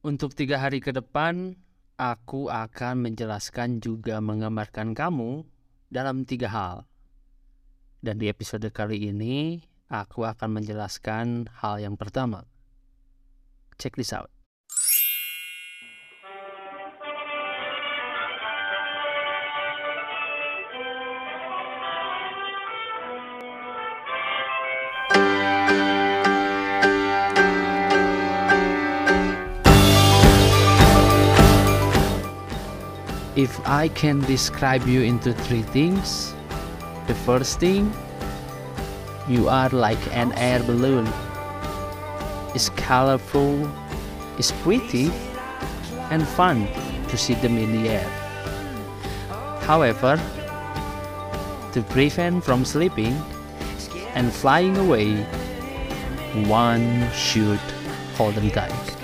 Untuk tiga hari ke depan, aku akan menjelaskan juga menggambarkan kamu dalam tiga hal. Dan di episode kali ini, aku akan menjelaskan hal yang pertama. Check this out. If I can describe you into three things, the first thing, you are like an air balloon. It's colorful, it's pretty, and fun to see them in the air. However, to prevent from sleeping and flying away, one should hold them tight.